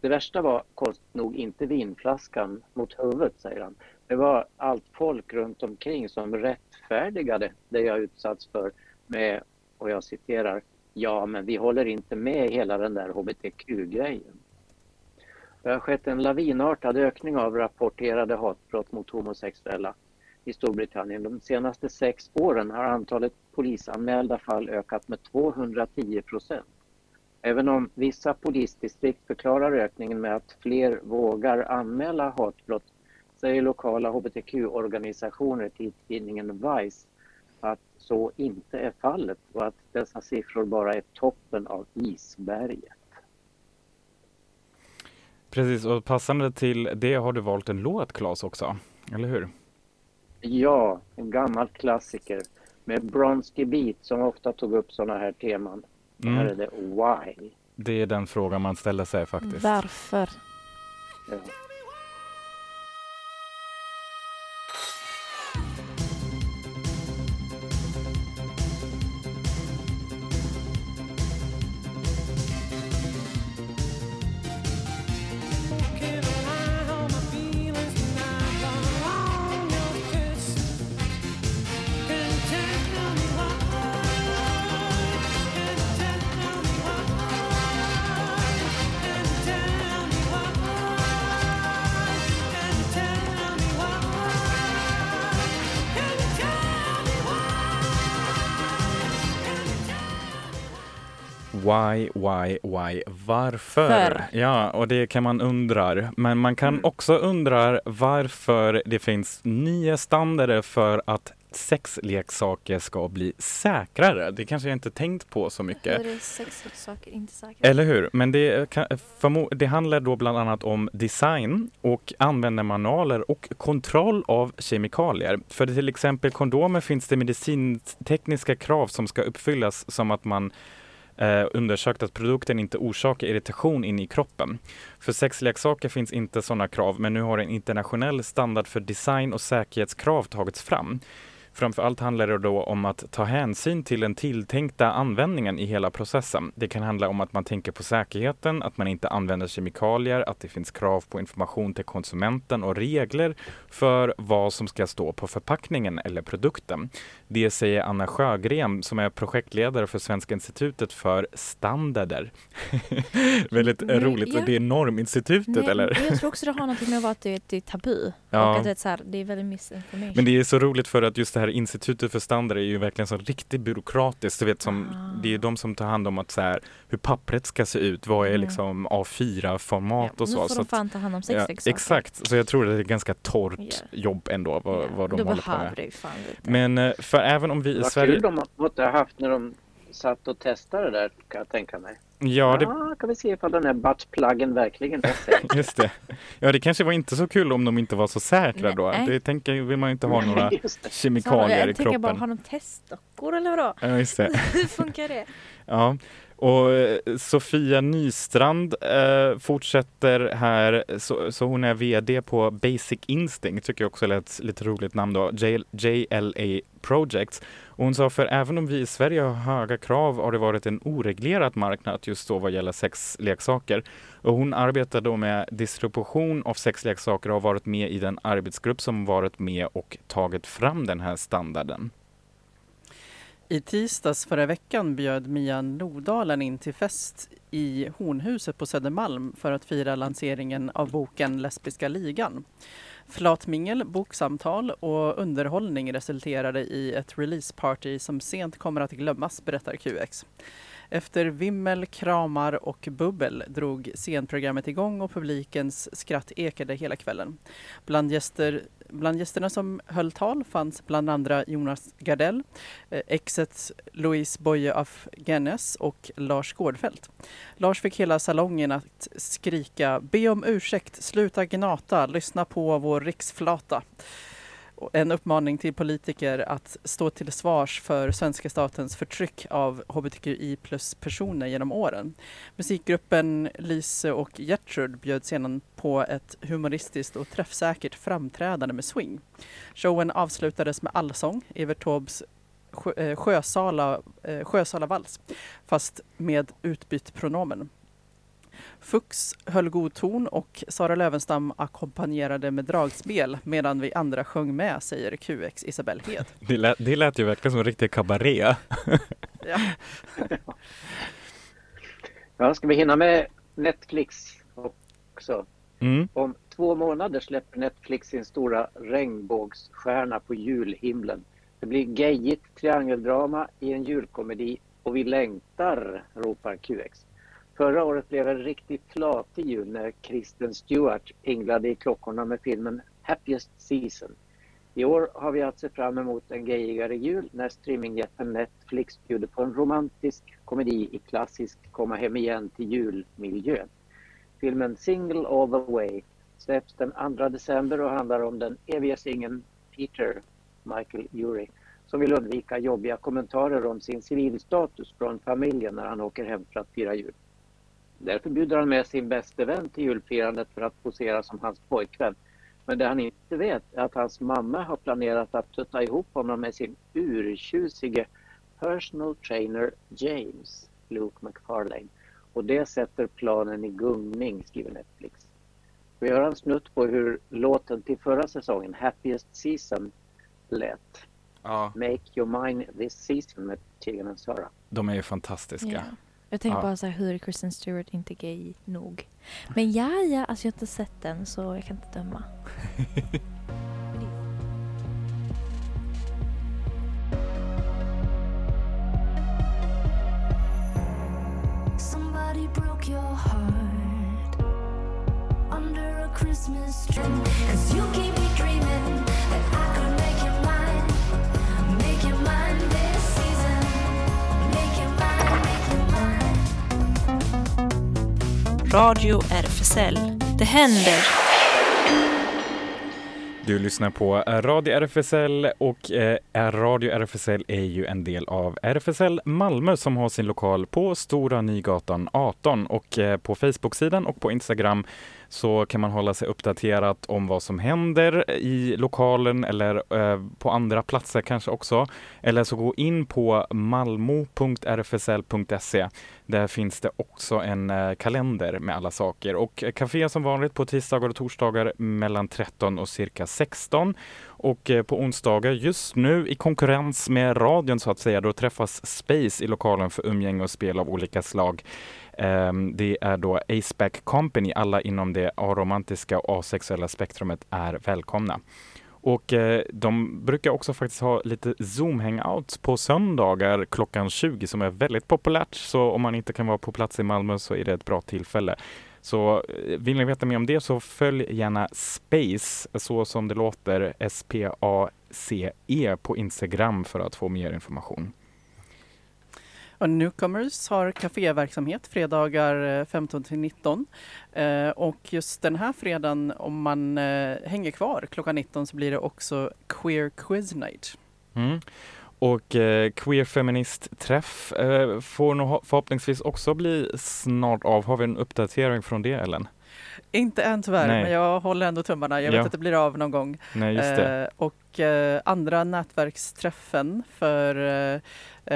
[SPEAKER 4] Det värsta var konstigt nog inte vinflaskan mot huvudet, säger han. Det var allt folk runt omkring som rättfärdigade det jag utsatts för med, och jag citerar, ja men vi håller inte med hela den där hbtq-grejen. Det har skett en lavinartad ökning av rapporterade hatbrott mot homosexuella i Storbritannien. De senaste sex åren har antalet polisanmälda fall ökat med 210 procent. Även om vissa polisdistrikt förklarar ökningen med att fler vågar anmäla hatbrott säger lokala hbtq-organisationer till tidningen Vice att så inte är fallet och att dessa siffror bara är toppen av isberget.
[SPEAKER 2] Precis, och passande till det har du valt en låt Klas också, eller hur?
[SPEAKER 4] Ja, en gammal klassiker med Bronsky Beat som ofta tog upp sådana här teman.
[SPEAKER 2] Mm.
[SPEAKER 4] Här är det Why.
[SPEAKER 2] Det är den frågan man ställer sig faktiskt.
[SPEAKER 5] varför?
[SPEAKER 4] Ja.
[SPEAKER 2] Why, why, why, varför?
[SPEAKER 5] För.
[SPEAKER 2] Ja, och det kan man undra. Men man kan
[SPEAKER 4] Mm.
[SPEAKER 2] också undra varför det finns nya standarder för att sexleksaker ska bli säkrare. Det kanske jag inte tänkt på så mycket.
[SPEAKER 5] Hur är sexleksaker inte säkra?
[SPEAKER 2] Eller hur? Men det, kan, det handlar då bland annat om design och användarmanualer och kontroll av kemikalier. För till exempel kondomer finns det medicintekniska krav som ska uppfyllas som att man eh, undersökt att produkten inte orsakar irritation in i kroppen. För sexleksaker finns inte sådana krav, men nu har en internationell standard för design och säkerhetskrav tagits fram. Framförallt handlar det då om att ta hänsyn till den tilltänkta användningen i hela processen. Det kan handla om att man tänker på säkerheten, att man inte använder kemikalier, att det finns krav på information till konsumenten och regler för vad som ska stå på förpackningen eller produkten. Det säger Anna Sjögren som är projektledare för Svenska institutet för standarder. Väldigt
[SPEAKER 5] Men,
[SPEAKER 2] roligt.
[SPEAKER 5] ja.
[SPEAKER 2] Och det är Norminstitutet
[SPEAKER 5] Nej,
[SPEAKER 2] eller?
[SPEAKER 5] Jag tror också det har någonting med att vara att det, det är tabu.
[SPEAKER 2] Ja.
[SPEAKER 5] Och att det är, så här, det är väldigt misinformation.
[SPEAKER 2] Men det är så roligt för att just det här institutet för standard är ju verkligen så riktigt byråkratiskt. Du vet, som,
[SPEAKER 5] Ah.
[SPEAKER 2] Det är de som tar hand om att så här, hur pappret ska se ut, vad är
[SPEAKER 5] Mm.
[SPEAKER 2] liksom A4-format och så.
[SPEAKER 5] Nu får
[SPEAKER 2] så
[SPEAKER 5] de fan ta hand om
[SPEAKER 2] ja,
[SPEAKER 5] sexleksaker.
[SPEAKER 2] exakt, så jag tror att det är ganska torrt
[SPEAKER 5] Ja.
[SPEAKER 2] jobb ändå vad,
[SPEAKER 5] Ja,
[SPEAKER 2] vad de
[SPEAKER 5] Då
[SPEAKER 2] håller på med.
[SPEAKER 5] det ju fan lite.
[SPEAKER 2] Men eh, för även om vi i
[SPEAKER 4] Vad
[SPEAKER 2] Sverige...
[SPEAKER 4] kul de måste ha haft när de satt och testade där kan jag tänka mig.
[SPEAKER 2] Ja, det,
[SPEAKER 4] Ah, kan vi se ifall den här buttpluggen verkligen är säker.
[SPEAKER 2] just det. Ja, det kanske var inte så kul om de inte var så säkra då.
[SPEAKER 5] Nej.
[SPEAKER 2] Det tänker, vill man ju inte ha några
[SPEAKER 4] det.
[SPEAKER 2] Kemikalier i
[SPEAKER 5] jag tänker bara,
[SPEAKER 2] kroppen.
[SPEAKER 5] har de testdockor eller vadå?
[SPEAKER 2] Ja, just det.
[SPEAKER 5] Hur funkar det?
[SPEAKER 2] Ja, och eh, Sofia Nystrand eh, fortsätter här, så, så hon är VD på Basic Instinct, tycker jag också är ett lite roligt namn då, JLA Projects. Och hon sa, för även om vi i Sverige har höga krav har det varit en oreglerad marknad just då vad gäller sexleksaker. Och hon arbetar då med distribution av sexleksaker och har varit med i den arbetsgrupp som varit med och tagit fram den här standarden.
[SPEAKER 3] I tisdags förra veckan bjöd Mia Nordalen in till fest i Hornhuset på Södermalm för att fira lanseringen av boken Lesbiska ligan. Flatmingel, boksamtal och underhållning resulterade i ett releaseparty som sent kommer att glömmas, berättar QX. Efter vimmel, kramar och bubbel drog scenprogrammet igång och publikens skratt ekade hela kvällen. Bland, gäster, bland gästerna som höll tal fanns bland andra Jonas Gardell, eh, exet Louise Boye af Gennes och Lars Gårdfält. Lars fick hela salongen att skrika Be om ursäkt, sluta gnata, lyssna på vår riksflata. En uppmaning till politiker att stå till svars för svenska statens förtryck av hbtqi plus-personer genom åren. Musikgruppen Lise och Gertrud bjöd sedan på ett humoristiskt och träffsäkert framträdande med swing. Showen avslutades med allsång, Evert Taubes eh, Sjösala, eh, Sjösala vals, fast med utbytt pronomen. Fux höll god ton och Sara Lövenstam ackompanjerade med dragspel medan vi andra sjöng med, säger QX Isabelle Hed.
[SPEAKER 2] Det lät, det lät ju verkligen som en riktig kabaré.
[SPEAKER 3] Ja.
[SPEAKER 4] Ja, ska vi hinna med Netflix också?
[SPEAKER 2] Mm.
[SPEAKER 4] Om två månader släpper Netflix sin stora regnbågsstjärna på julhimlen. Det blir gayigt triangeldrama i en julkomedi och vi längtar, ropar QX. Förra året blev en riktigt flatig jul när Kristen Stewart pinglade i klockorna med filmen Happiest Season. I år har vi att se fram emot en gayigare jul när streamingjätten Netflix bjuder på en romantisk komedi i klassisk komma hem igen till julmiljö. Filmen Single All The Way släpps den 2 december och handlar om den eviga singeln Peter, Michael Urie, som vill undvika jobbiga kommentarer om sin civilstatus från familjen när han åker hem för att fira jul. Därför bjuder han med sin bäste vän till julfirandet för att posera som hans pojkvän. Men det han inte vet är att hans mamma har planerat att putta ihop honom med sin urtjusige personal trainer James, Luke McFarlane. Och det sätter planen i gungning, skriver Netflix. Vi hör en snutt på hur låten till förra säsongen, Happiest Season, lät.
[SPEAKER 2] Ja,
[SPEAKER 4] Make your mind this season med Tegan och Sara.
[SPEAKER 2] de är ju fantastiska.
[SPEAKER 5] Ja. Jag tänker
[SPEAKER 2] Ja.
[SPEAKER 5] bara så här, hur är Kristen Stewart inte gay nog? Men ja, ja, alltså jag har inte sett den så jag kan inte döma.
[SPEAKER 7] Somebody broke your heart under a Christmas tree. Cause you
[SPEAKER 6] Radio RFSL. Det händer.
[SPEAKER 2] Du lyssnar på Radio RFSL och eh, Radio RFSL är ju en del av RFSL Malmö som har sin lokal på Stora Nygatan 18 och eh, på Facebook-sidan och på Instagram så kan man hålla sig uppdaterad om vad som händer i lokalen eller eh, på andra platser kanske också. Eller så gå in på malmo.rfsl.se. Där finns det också en eh, kalender med alla saker och eh, café som vanligt på tisdagar och torsdagar mellan 13 och cirka 16. Och eh, på onsdagar just nu i konkurrens med radion så att säga, då träffas Space i lokalen för umgänge och spel av olika slag. Ehm, det är då Aceback Company, alla inom det aromantiska och asexuella spektrumet är välkomna. Och eh, de brukar också faktiskt ha lite Zoom-hangouts på söndagar klockan 20 som är väldigt populärt. Så om man inte kan vara på plats i Malmö så är det ett bra tillfälle. Så eh, vill ni veta mer om det så följ gärna Space, så som det låter, S-P-A-C-E på Instagram för att få mer information.
[SPEAKER 3] Och Newcomers har kaféverksamhet fredagar eh, 15 till 19. Eh, och just den här fredagen, om man eh, hänger kvar klockan 19 så blir det också Queer Quiz Night.
[SPEAKER 2] Mm. Och eh, Queer Feminist-träff eh, får nog förhoppningsvis också bli snart av. Har vi en uppdatering från det Ellen?
[SPEAKER 3] Inte än tyvärr,
[SPEAKER 2] Nej.
[SPEAKER 3] men jag håller ändå tummarna. Jag vet
[SPEAKER 2] Ja.
[SPEAKER 3] att det blir av någon gång.
[SPEAKER 2] Nej, just det.
[SPEAKER 3] Eh, och eh, andra nätverksträffen för eh,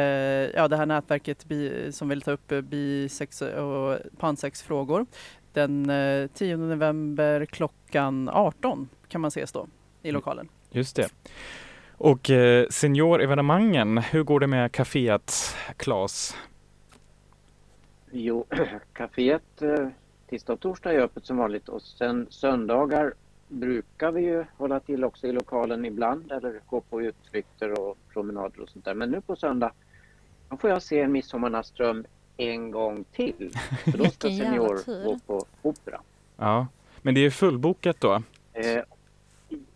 [SPEAKER 3] eh, ja, det här nätverket bi, som vill ta upp eh, bisex och pansexfrågor. Den eh, 10 november klockan 18 kan man ses då i lokalen.
[SPEAKER 2] Just det. Och eh, seniorevenemangen, hur går det med kaféet, Claes?
[SPEAKER 4] Jo, kaféet eh, tisdag och torsdag är öppet som vanligt och sen söndagar brukar vi ju hålla till också i lokalen ibland eller gå på utflykter och promenader och sånt där. Men nu på söndag då får jag se en Midsommarnattsdröm en gång till. För då ska Senior gå på opera.
[SPEAKER 2] Ja, men det är fullbokat då.
[SPEAKER 4] Eh,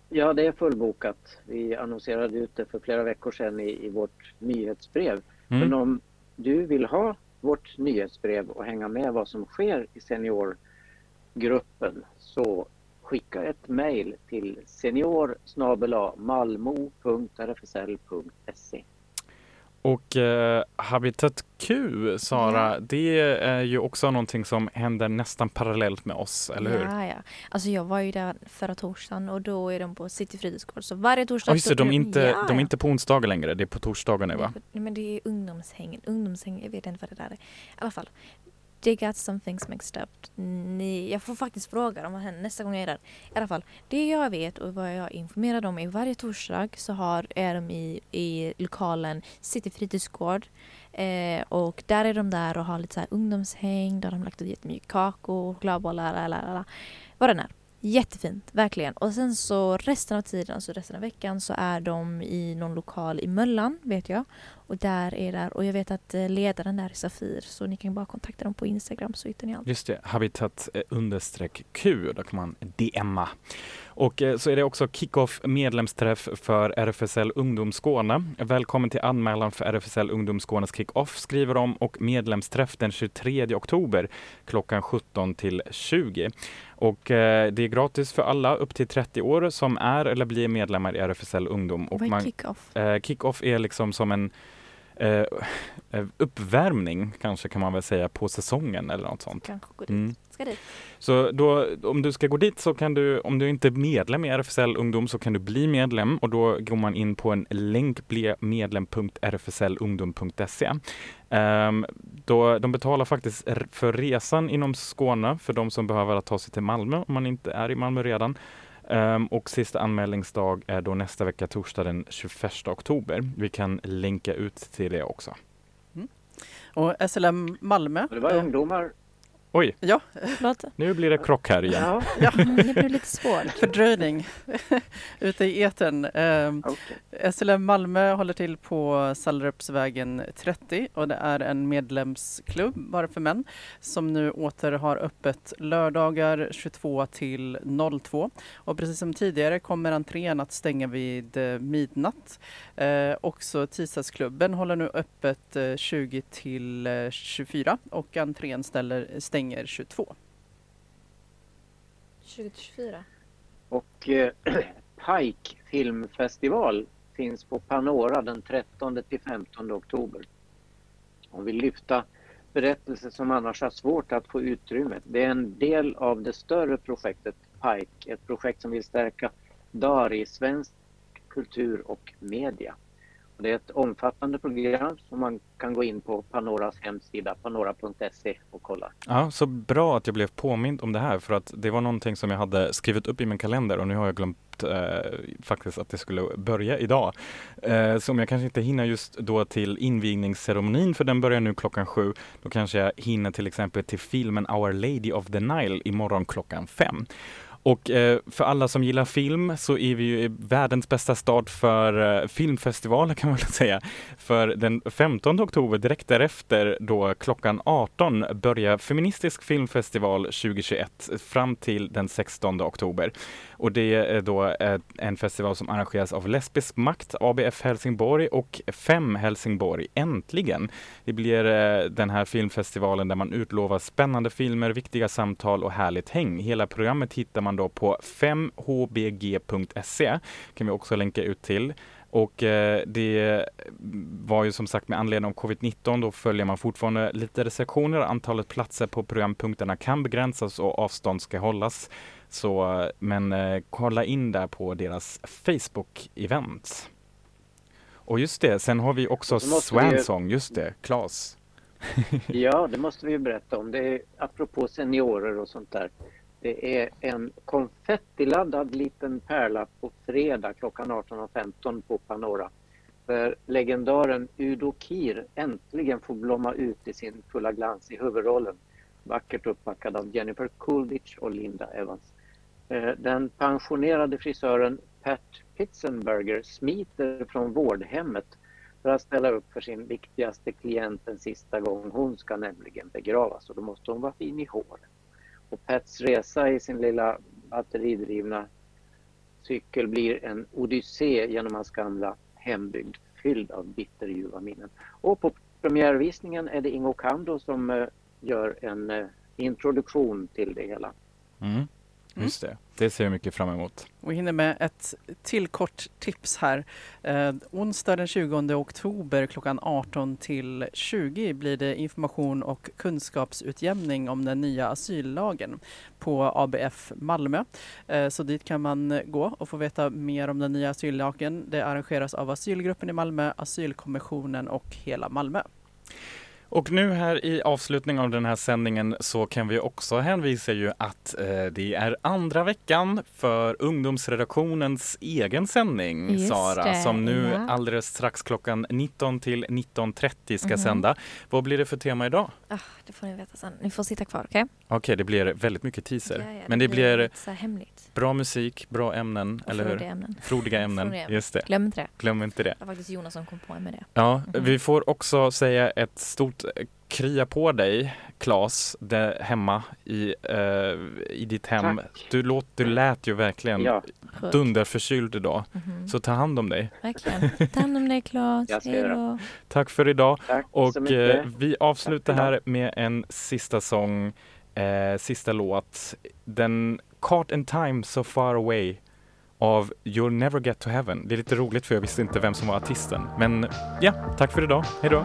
[SPEAKER 4] ja, det är fullbokat. Vi annonserade ut det för flera veckor sedan i, i vårt nyhetsbrev. Men
[SPEAKER 2] Mm.
[SPEAKER 4] om du vill ha vårt nyhetsbrev och hänga med vad som sker i seniorgruppen så skicka ett mejl till senior malmo.rfsl.se.
[SPEAKER 2] Och eh, Habitat Q, Sara, det är ju också någonting som händer nästan parallellt med oss, eller hur?
[SPEAKER 5] Ja, ja. Alltså jag var ju där förra torsdagen och då är de på City fritidsgård. Så varje torsdag...
[SPEAKER 2] Ja, just det, de är, inte,
[SPEAKER 5] Ja,
[SPEAKER 2] de är
[SPEAKER 5] ja.
[SPEAKER 2] inte på onsdagar längre, det är på torsdagar nu va?
[SPEAKER 5] Nej, men det är ungdomshängen. Ungdomshängen, jag vet inte vad det där är. I alla fall. They got some things mixed up. Ni, jag får faktiskt fråga dem vad händer nästa gång jag är där. I alla fall, det jag vet och vad jag är informerad om är varje torsdag så har, är de i, i lokalen City fritidsgård. Eh, och där är de där och har lite så här ungdomshäng. Där har de lagt ut jättemycket kakor, chokladbollar, la, la, la, vad den är. Jättefint, verkligen. Och sen så resten av tiden, alltså resten av veckan så är de i någon lokal i Möllan, vet jag. Och där är där, och jag vet att eh, ledaren där är Safir, så ni kan bara kontakta dem på Instagram så hittar ni allt.
[SPEAKER 2] Just det, Habitat eh, understreck Q, där kan man DMa. Och eh, så är det också kickoff medlemsträff för RFSL Ungdom Skåne. Välkommen till anmälan för RFSL Ungdom Skånes kickoff skriver de och medlemsträff den 23 oktober klockan 17 till 20. Och eh, det är gratis för alla upp till 30 år som är eller blir medlemmar i RFSL Ungdom. Och
[SPEAKER 5] Vad är kick-off?
[SPEAKER 2] Eh, Kick-off är liksom som en eh, eh, uppvärmning kanske kan man väl säga på säsongen eller något sånt.
[SPEAKER 5] Kanske gå dit.
[SPEAKER 2] Mm.
[SPEAKER 5] Ska dit.
[SPEAKER 2] Så då, om du ska gå dit så kan du, om du inte är medlem i RFSL Ungdom så kan du bli medlem och då går man in på en länk bli medlem.rfslungdom.se. Um, då, de betalar faktiskt för resan inom Skåne för de som behöver ta sig till Malmö om man inte är i Malmö redan. Ehm, och sista anmälningsdag är då nästa vecka torsdag den 21 oktober. Vi kan länka ut till det också.
[SPEAKER 3] Och SLM Malmö.
[SPEAKER 4] Det var
[SPEAKER 3] eh,
[SPEAKER 4] ungdomar.
[SPEAKER 2] Oj,
[SPEAKER 3] Ja,
[SPEAKER 2] nu blir det krock här igen.
[SPEAKER 4] Ja,
[SPEAKER 5] mm, det blev lite svårt.
[SPEAKER 3] fördröjning ute i etern. Um,
[SPEAKER 4] okej.
[SPEAKER 3] SLM Malmö håller till på Sallerupsvägen 30 och det är en medlemsklubb bara för män som nu åter har öppet lördagar 22 till 02. Och precis som tidigare kommer entrén att stänga vid eh, midnatt. Eh, också tisdagsklubben håller nu öppet eh, 20 till eh, 24 och entrén ställer, stänger 22.
[SPEAKER 5] 2024.
[SPEAKER 4] Och eh, Pike filmfestival finns på Panora den 13 till 15 oktober. Om vi lyfta berättelser som annars har svårt att få utrymme. Det är en del av det större projektet Pike, ett projekt som vill stärka DAR i svensk kultur och media. Det är ett omfattande program som man kan gå in på Panoras hemsida, panora.se och kolla.
[SPEAKER 2] Ja, så bra att jag blev påmind om det här för att det var någonting som jag hade skrivit upp i min kalender och nu har jag glömt eh, faktiskt att det skulle börja idag. Eh, så om jag kanske inte hinner just då till invigningsceremonin för den börjar nu klockan sju, då kanske jag hinner till exempel till filmen Our Lady of the Nile imorgon klockan fem. Och eh, för alla som gillar film så är vi ju i världens bästa stad för eh, filmfestivaler kan man väl säga. För den 15 oktober, direkt därefter, då klockan 18 börjar Feministisk filmfestival 2021 fram till den 16 oktober. Och det är då eh, en festival som arrangeras av Lesbisk makt, ABF Helsingborg och Fem Helsingborg. Äntligen! Det blir eh, den här filmfestivalen där man utlovar spännande filmer, viktiga samtal och härligt häng. Hela programmet hittar man då på 5hbg.se. kan vi också länka ut till. Och eh, det var ju som sagt med anledning av covid-19, då följer man fortfarande lite restriktioner. Antalet platser på programpunkterna kan begränsas och avstånd ska hållas. Så, men eh, kolla in där på deras Facebook-event. Och just det, sen har vi också
[SPEAKER 4] vi ju-
[SPEAKER 2] Swansong, just det, Klas.
[SPEAKER 4] Ja, det måste vi ju berätta om. Det är apropå seniorer och sånt där. Det är en konfettiladdad liten pärla på fredag klockan 18.15 på Panora. Där legendaren Udo Kier äntligen får blomma ut i sin fulla glans i huvudrollen. Vackert uppbackad av Jennifer Coolidge och Linda Evans. Eh, den pensionerade frisören Pat Pitzenberger smiter från vårdhemmet för att ställa upp för sin viktigaste klient en sista gång. Hon ska nämligen begravas och då måste hon vara fin i håret. Och Pats resa i sin lilla batteridrivna cykel blir en odyssé genom hans gamla hembygd fylld av bitterljuva minnen. Och på premiärvisningen är det Ingo Kando som eh, gör en eh, introduktion till det hela.
[SPEAKER 2] Mm. Just det, det ser jag mycket fram emot.
[SPEAKER 3] Och vi hinner med ett till kort tips här. Eh, onsdag den 20 oktober klockan 18 till 20 blir det information och kunskapsutjämning om den nya asyllagen på ABF Malmö. Eh, så dit kan man gå och få veta mer om den nya asyllagen. Det arrangeras av Asylgruppen i Malmö, Asylkommissionen och hela Malmö.
[SPEAKER 2] Och nu här i avslutningen av den här sändningen så kan vi också hänvisa ju att eh, det är andra veckan för ungdomsredaktionens egen sändning,
[SPEAKER 5] Just
[SPEAKER 2] Sara,
[SPEAKER 5] det,
[SPEAKER 2] som nu
[SPEAKER 5] ja.
[SPEAKER 2] alldeles strax klockan 19 till 19.30 ska
[SPEAKER 5] Mhm.
[SPEAKER 2] sända. Vad blir det för tema idag?
[SPEAKER 5] Ah, det får ni veta sen. Ni får sitta kvar, okej?
[SPEAKER 2] Okej, det blir väldigt mycket teaser.
[SPEAKER 5] Ja, ja,
[SPEAKER 2] Men det blir
[SPEAKER 5] lite så hemligt.
[SPEAKER 2] Bra musik, bra ämnen,
[SPEAKER 5] Och
[SPEAKER 2] eller hur?
[SPEAKER 5] ämnen.
[SPEAKER 2] Frodiga ämnen,
[SPEAKER 5] Frodiga ämnen.
[SPEAKER 2] just det.
[SPEAKER 5] Glöm inte det.
[SPEAKER 2] Glöm inte det.
[SPEAKER 5] Det var faktiskt Jonas som kom på med det.
[SPEAKER 2] Ja,
[SPEAKER 5] Mhm.
[SPEAKER 2] vi får också säga ett stort eh, krya på dig, Klas, där hemma i, eh, i ditt hem.
[SPEAKER 4] Tack.
[SPEAKER 2] Du, låt, du lät ju verkligen
[SPEAKER 4] Ja,
[SPEAKER 2] dunderförkyld idag,
[SPEAKER 5] Mhm.
[SPEAKER 2] så ta hand om dig.
[SPEAKER 5] Verkligen. Ta hand om dig Claes. Hej då.
[SPEAKER 2] Tack för idag
[SPEAKER 4] tack
[SPEAKER 2] och eh, vi avslutar här med en sista sång, eh, sista låt. Den Caught in time so far away av You'll never get to heaven. Det är lite roligt för jag visste inte vem som var artisten. Men ja, tack för idag. Hej då!